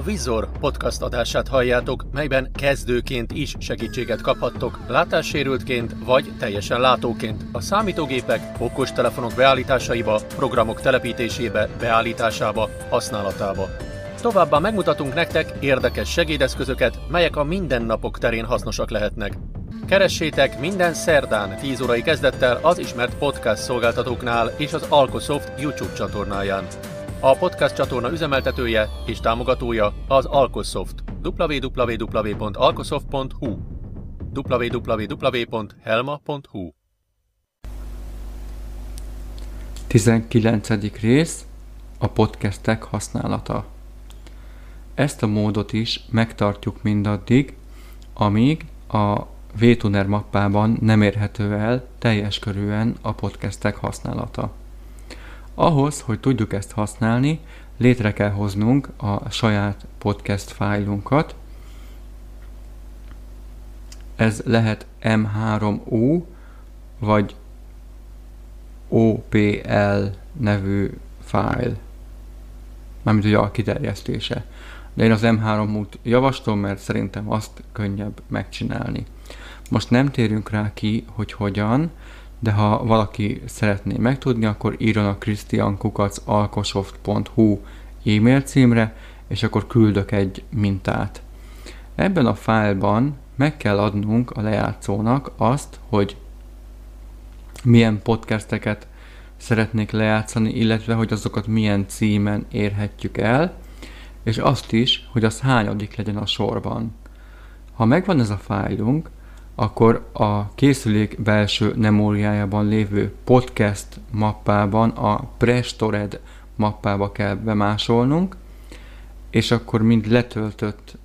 A Vizor podcast adását halljátok, melyben kezdőként is segítséget kaphattok, látássérültként vagy teljesen látóként a számítógépek, okostelefonok beállításaiba, programok telepítésébe, beállításába, használatába. Továbbá megmutatunk nektek érdekes segédeszközöket, melyek a mindennapok terén hasznosak lehetnek. Keressétek minden szerdán 10 órai kezdettel az ismert podcast szolgáltatóknál és az Alkosoft YouTube csatornáján. A podcast csatorna üzemeltetője és támogatója az Alkosoft. www.alkosoft.hu www.helma.hu 19. rész a podcastek használata. Ezt a módot is megtartjuk mindaddig, amíg a VTuner mappában nem érhető el teljes körűen a podcastek használata. Ahhoz, hogy tudjuk ezt használni, létre kell hoznunk a saját podcast fájlunkat. Ez lehet M3U vagy OPL nevű fájl. Mármint ugye a kiterjesztése. De én az M3-út javaslom, mert szerintem azt könnyebb megcsinálni. Most nem térünk rá ki, hogy hogyan, de ha valaki szeretné megtudni, akkor írjon a christiankukacalkosoft.hu e-mail címre, és akkor küldök egy mintát. Ebben a fájlban meg kell adnunk a lejátszónak azt, hogy milyen podcasteket szeretnék lejátszani, illetve hogy azokat milyen címen érhetjük el, és azt is, hogy az hányadik legyen a sorban. Ha megvan ez a fájlunk, akkor a készülék belső memóriájában lévő podcast mappában a Prestored mappába kell bemásolnunk, és akkor mind letöltött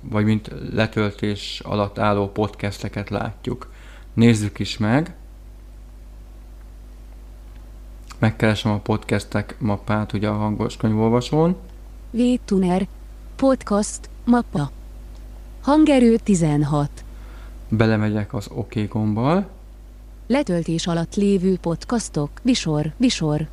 vagy mint letöltés alatt álló podcasteket látjuk. Nézzük is meg. Megkeresem a podcastek mappát ugye a hangos könyvolvasón. V-Tuner Podcast mappa Hangerő 16. Belemegyek az OK gombbal. Letöltés alatt lévő podcastok, visor, visor.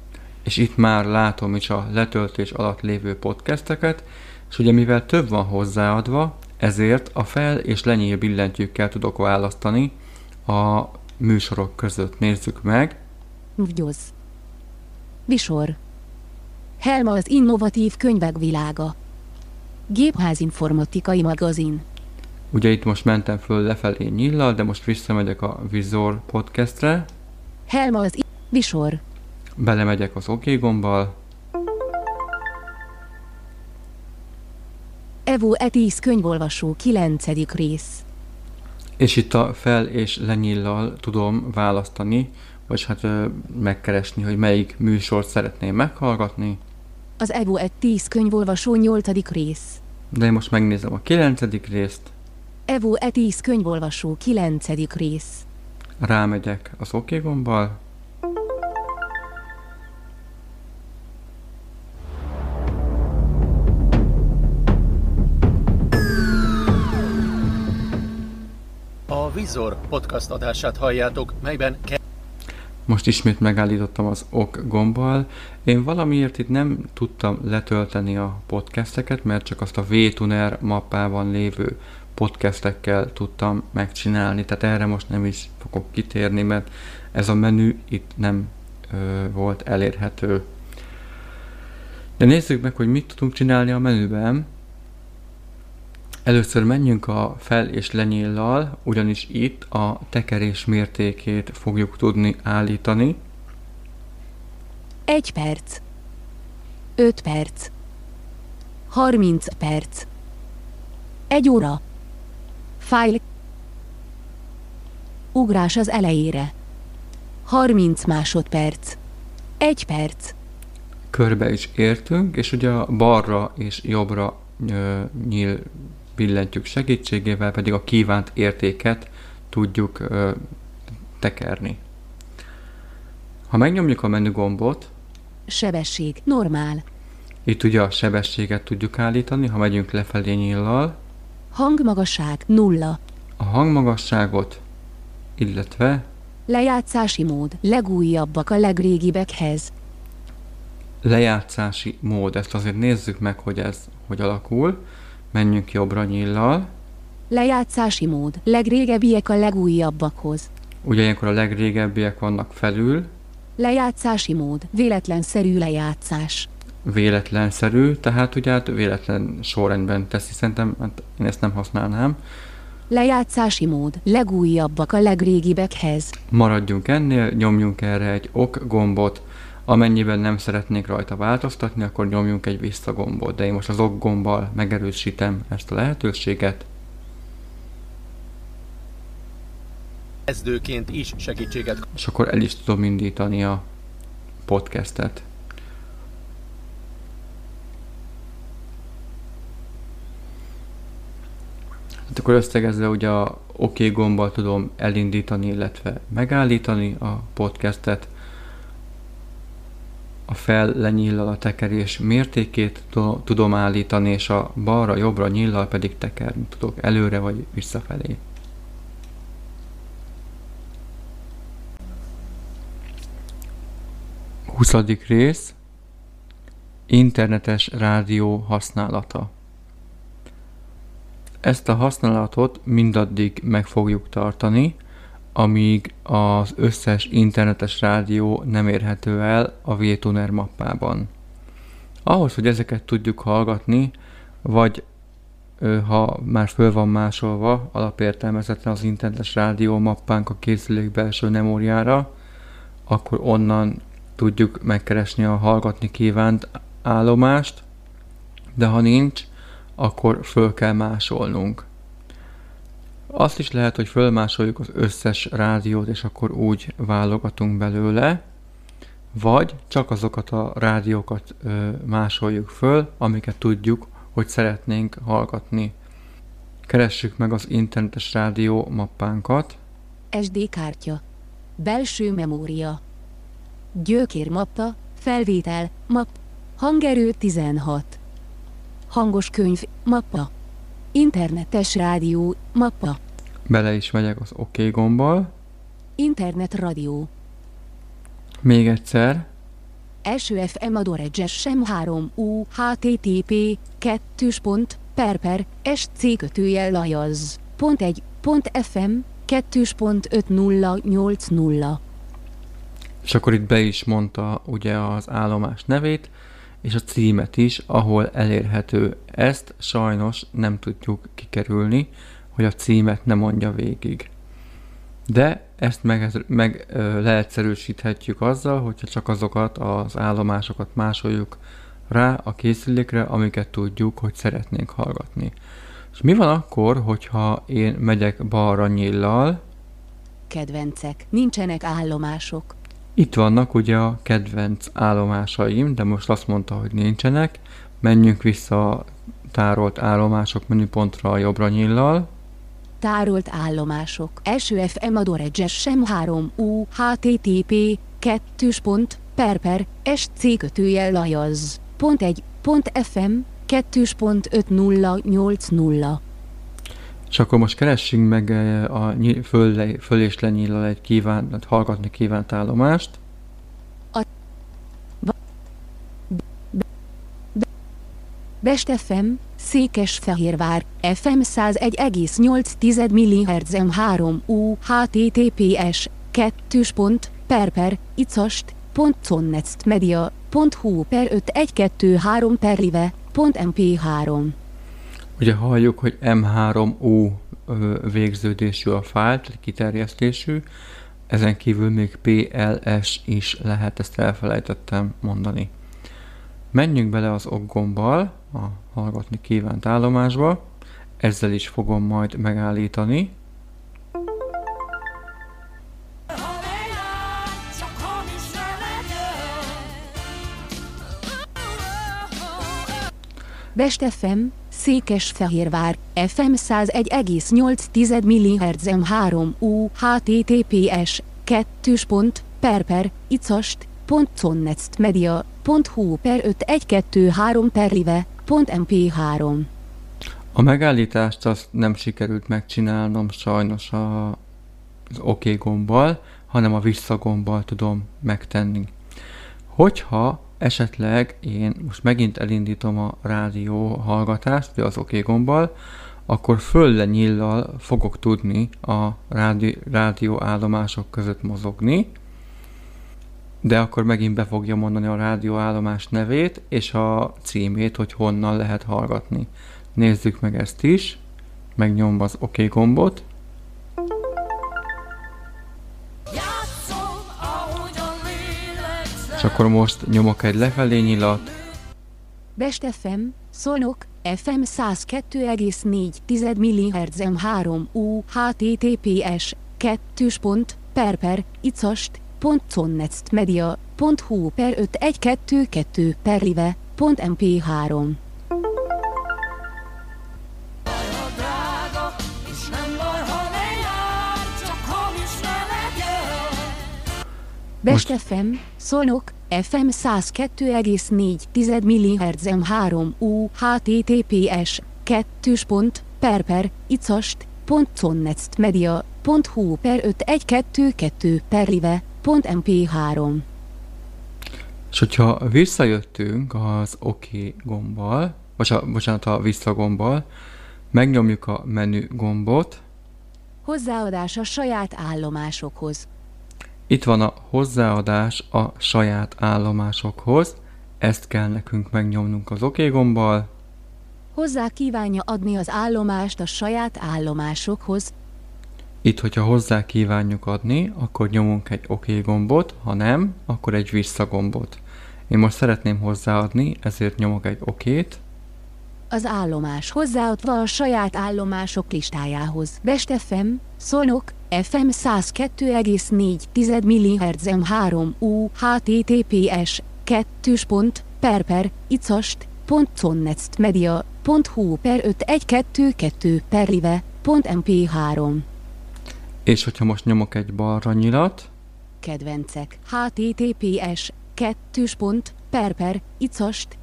És itt már látom is a letöltés alatt lévő podcasteket, és ugye mivel több van hozzáadva, ezért a fel- és lenyíl billentyűkkel tudok választani a műsorok között. Nézzük meg. Vgyoz. Visor. Helma az innovatív könyvek világa. Gépházinformatikai magazin. Ugye itt most mentem föl lefelé nyillal, de most visszamegyek a Vizor podcastre. Helma az Visor. Belemegyek az OK gombbal. Evo Etis könyvolvasó 9. rész. És itt a fel és lenyillal tudom választani, vagy hát ö, megkeresni, hogy melyik műsort szeretném meghallgatni. Az Evo Etis könyvolvasó 8. rész. De én most megnézem a 9. részt. Evo Etis könyvolvasó 9. rész. Rámegyek az OK gombbal. A Vizor podcast adását halljátok, melyben ke- Most ismét megállítottam az OK gombbal. Én valamiért itt nem tudtam letölteni a podcasteket, mert csak azt a VTuner mappában lévő podcastekkel tudtam megcsinálni, tehát erre most nem is fogok kitérni, mert ez a menü itt nem ö, volt elérhető. De nézzük meg, hogy mit tudunk csinálni a menüben. Először menjünk a fel és lenyíllal, ugyanis itt a tekerés mértékét fogjuk tudni állítani. 1 perc. 5 perc. 30 perc. 1 óra. Fájl. Ugrás az elejére. 30 másodperc. 1 perc. Körbe is értünk, és ugye a balra és jobbra ö, nyíl billentyűk segítségével pedig a kívánt értéket tudjuk ö, tekerni. Ha megnyomjuk a menü gombot, Sebesség. Normál. itt ugye a sebességet tudjuk állítani, ha megyünk lefelé nyíllal, Hangmagasság. Nulla. a hangmagasságot, illetve Lejátszási mód. Legújabbak a legrégibekhez. lejátszási mód. Ezt azért nézzük meg, hogy ez hogy alakul. Menjünk jobbra nyillal. Lejátszási mód. Legrégebbiek a legújabbakhoz. Ugye ilyenkor a legrégebbiek vannak felül, Lejátszási mód. Véletlenszerű lejátszás. Véletlenszerű, tehát ugye hát véletlen sorrendben teszi, szerintem hát én ezt nem használnám. Lejátszási mód. Legújabbak a legrégibekhez. Maradjunk ennél, nyomjunk erre egy ok gombot, amennyiben nem szeretnék rajta változtatni, akkor nyomjunk egy vissza gombot, de én most az ok gombbal megerősítem ezt a lehetőséget. Kezdőként is segítséget és akkor el is tudom indítani a podcastet. Hát akkor összegezve ugye a OK gombbal tudom elindítani, illetve megállítani a podcastet. A fel lenyillal a tekerés mértékét tu- tudom állítani, és a balra-jobbra nyillal pedig tekerni tudok előre vagy visszafelé. Huszadik rész Internetes rádió használata Ezt a használatot mindaddig meg fogjuk tartani, amíg az összes internetes rádió nem érhető el a VTuner mappában. Ahhoz, hogy ezeket tudjuk hallgatni, vagy ha már föl van másolva alapértelmezetten az internetes rádió mappánk a készülék belső memóriára, akkor onnan tudjuk megkeresni a hallgatni kívánt állomást, de ha nincs, akkor föl kell másolnunk. Azt is lehet, hogy fölmásoljuk az összes rádiót, és akkor úgy válogatunk belőle, vagy csak azokat a rádiókat ö, másoljuk föl, amiket tudjuk, hogy szeretnénk hallgatni. Keressük meg az internetes rádió mappánkat, SD kártya. Belső memória. Gyökér mappa, felvétel, map. Hangerő 16. Hangos könyv, mappa. Internetes rádió, mappa. bele is megyek az OK gombbal, Internet rádió. még egyszer, Első FM Adoredges sem 3 U HTTP 2 pont per per SC kötőjel lajaz. Pont 1 pont FM 2.5080 és akkor itt be is mondta ugye az állomás nevét, és a címet is, ahol elérhető. Ezt sajnos nem tudjuk kikerülni, hogy a címet ne mondja végig. De ezt meg, meg ö, leegyszerűsíthetjük azzal, hogyha csak azokat az állomásokat másoljuk rá a készülékre, amiket tudjuk, hogy szeretnénk hallgatni. És mi van akkor, hogyha én megyek balra nyillal, Kedvencek. Nincsenek állomások. Itt vannak ugye a kedvenc állomásaim, de most azt mondta, hogy nincsenek. Menjünk vissza a tárolt állomások menüpontra jobbra nyillal. Tárolt állomások. Első FM Adoredges sem 3 U HTTP 2 pont per per SC kötőjel lajaz. Pont 1 pont FM 2.5080 És akkor most keressünk meg eh, a föl, föl és lenyillal egy kívánt, hallgatni kívánt állomást. Best FM, Székesfehérvár, FM 101,8 MHz M3 U HTTPS 2 pont per per icast pont media pont hu per 5123 per live pont mp3 Ugye halljuk, hogy M3U ö, végződésű a fájl, tehát kiterjesztésű. Ezen kívül még PLS is lehet, ezt elfelejtettem mondani. Menjünk bele az ok gombbal, a hallgatni kívánt állomásba. Ezzel is fogom majd megállítani. Best FM, Székesfehérvár, FM 101,8 MHz M3 U HTTPS 2 pont per per icast pont media pont hu per 5123 per live pont mp3 A megállítást azt nem sikerült megcsinálnom sajnos a, az OK gombbal, hanem a vissza gombbal tudom megtenni. Hogyha esetleg én most megint elindítom a rádió hallgatást, az OK gombbal, akkor föl nyillal fogok tudni a rádi, rádió állomások között mozogni, de akkor megint be fogja mondani a rádióállomás nevét és a címét, hogy honnan lehet hallgatni. Nézzük meg ezt is, megnyomva az OK gombot. És akkor most nyomok egy lefelé nyilat. Best FM, Szolnok, FM 102,4 MHz M3 U HTTPS 2. perper icast Media.hu per 5122 per live.mp3 Best FM, Szolnok, FM 102,4 MHz M3 U HTTPS 2. perper icast Media.hu per 5122 per live .mp3 És hogyha visszajöttünk az OK gombbal, bocsánat, bocsánat a vissza gombbal, megnyomjuk a menü gombot. Hozzáadás a saját állomásokhoz. Itt van a hozzáadás a saját állomásokhoz, ezt kell nekünk megnyomnunk az OK gombbal. Hozzá kívánja adni az állomást a saját állomásokhoz, itt, hogyha hozzá kívánjuk adni, akkor nyomunk egy OK gombot, ha nem, akkor egy vissza gombot. Én most szeretném hozzáadni, ezért nyomok egy OK-t. Az állomás hozzáadva a saját állomások listájához. Best FM, Szolnok, FM 102,4 MHz M3 U HTTPS 2. perper icast media.hu per 5122 per live.mp3 és hogyha most nyomok egy balra nyilat. Kedvencek. https 2 perper icast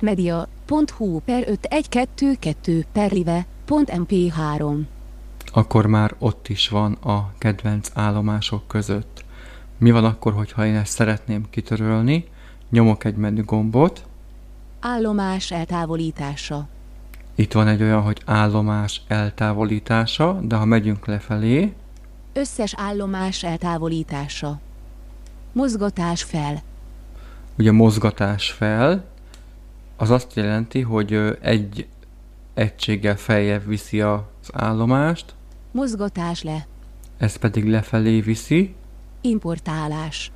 media.hu per 5122 per live.mp3 Akkor már ott is van a kedvenc állomások között. Mi van akkor, hogyha én ezt szeretném kitörölni? Nyomok egy menü gombot. Állomás eltávolítása. Itt van egy olyan, hogy állomás eltávolítása, de ha megyünk lefelé... Összes állomás eltávolítása. Mozgatás fel. Ugye mozgatás fel, az azt jelenti, hogy egy egységgel feljebb viszi az állomást. Mozgatás le. Ez pedig lefelé viszi. Importálás.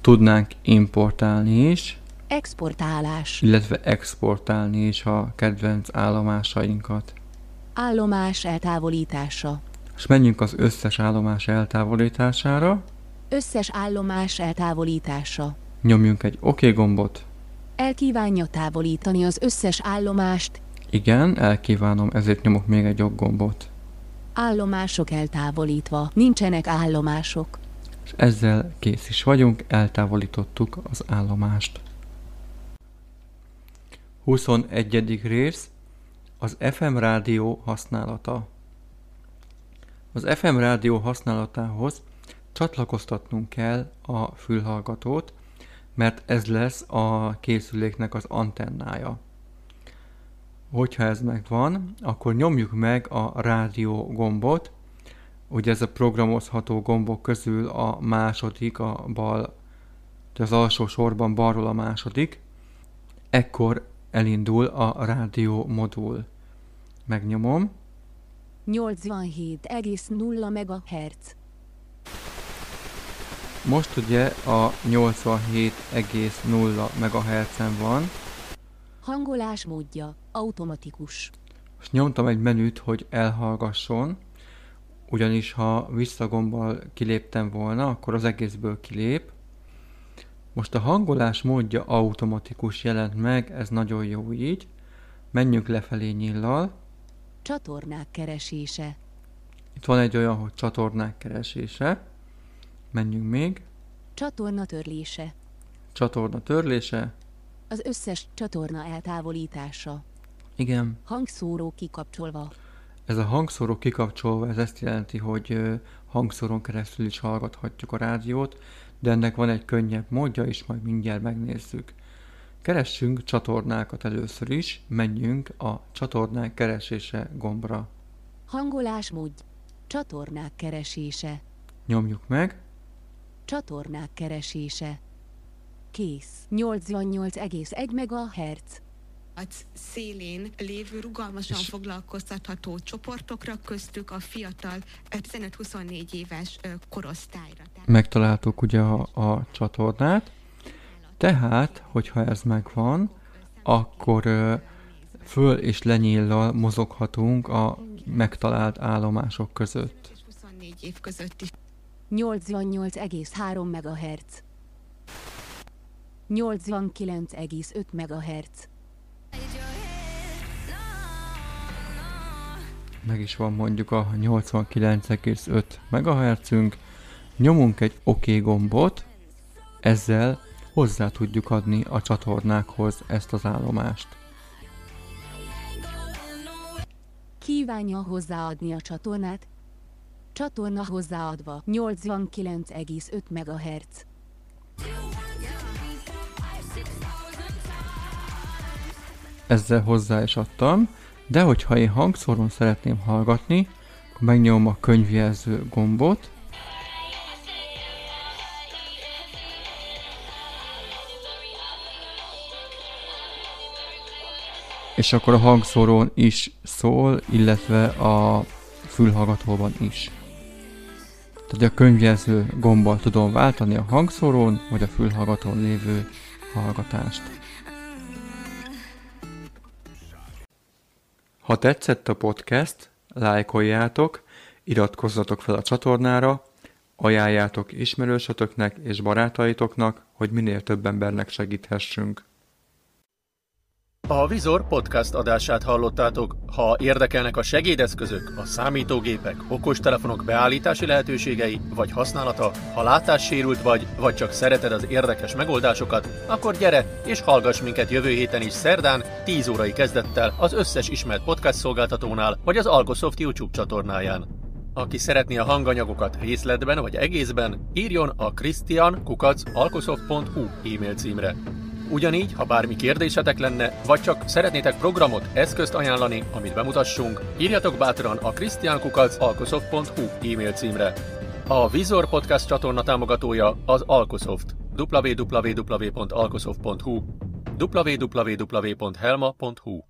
Tudnánk importálni is. Exportálás. Illetve exportálni is a kedvenc állomásainkat. Állomás eltávolítása. És menjünk az összes állomás eltávolítására. Összes állomás eltávolítása. Nyomjunk egy OK gombot. Elkívánja távolítani az összes állomást. Igen, elkívánom, ezért nyomok még egy OK gombot. Állomások eltávolítva. Nincsenek állomások. És ezzel kész is vagyunk, eltávolítottuk az állomást. 21. rész az FM rádió használata. Az FM rádió használatához csatlakoztatnunk kell a fülhallgatót, mert ez lesz a készüléknek az antennája. Hogyha ez megvan, akkor nyomjuk meg a rádió gombot, ugye ez a programozható gombok közül a második, a bal, az alsó sorban balról a második, ekkor elindul a rádió modul. Megnyomom. 87,0 MHz. Most ugye a 87,0 MHz-en van. Hangolás módja, automatikus. Most nyomtam egy menüt, hogy elhallgasson, ugyanis ha visszagombbal kiléptem volna, akkor az egészből kilép. Most a hangolás módja automatikus jelent meg, ez nagyon jó így. Menjünk lefelé nyillal. Csatornák keresése. Itt van egy olyan, hogy csatornák keresése. Menjünk még. Csatorna törlése. Csatorna törlése. Az összes csatorna eltávolítása. Igen. Hangszóró kikapcsolva. Ez a hangszóró kikapcsolva, ez ezt jelenti, hogy hangszoron keresztül is hallgathatjuk a rádiót, de ennek van egy könnyebb módja is, majd mindjárt megnézzük. Keressünk csatornákat először is, menjünk a csatornák keresése gombra. Hangolásmód. Csatornák keresése. Nyomjuk meg, Csatornák keresése. Kész. 88,1 MHz. A szélén lévő rugalmasan És- foglalkoztatható csoportokra, köztük a fiatal ö, 15-24 éves korosztályra. Megtaláltuk ugye a, a csatornát, tehát, hogyha ez megvan, akkor föl és lenyíllal mozoghatunk a megtalált állomások között. és 24 év között is 88,3 MHz. 89,5 MHz. Meg is van mondjuk a 89,5 MHz-ünk. Nyomunk egy OK gombot, ezzel hozzá tudjuk adni a csatornákhoz ezt az állomást. Kívánja hozzáadni a csatornát? Csatorna hozzáadva 89,5 MHz. ezzel hozzá is adtam, de hogyha én hangszoron szeretném hallgatni, akkor megnyomom a könyvjelző gombot, és akkor a hangszórón is szól, illetve a fülhallgatóban is. Tehát a könyvjelző gombbal tudom váltani a hangszórón, vagy a fülhallgatón lévő hallgatást. Ha tetszett a podcast, lájkoljátok, iratkozzatok fel a csatornára, ajánljátok ismerősötöknek és barátaitoknak, hogy minél több embernek segíthessünk. A Vizor podcast adását hallottátok. Ha érdekelnek a segédeszközök, a számítógépek, okostelefonok beállítási lehetőségei vagy használata, ha látássérült vagy, vagy csak szereted az érdekes megoldásokat, akkor gyere és hallgass minket jövő héten is szerdán 10 órai kezdettel az összes ismert podcast szolgáltatónál vagy az Algosoft YouTube csatornáján. Aki szeretné a hanganyagokat részletben vagy egészben, írjon a christian.alkosoft.hu e-mail címre. Ugyanígy, ha bármi kérdésetek lenne, vagy csak szeretnétek programot, eszközt ajánlani, amit bemutassunk, írjatok bátran a christiankukac.alkosoft.hu e-mail címre. A Vizor Podcast csatorna támogatója az Alkosoft. www.alkosoft.hu www.helma.hu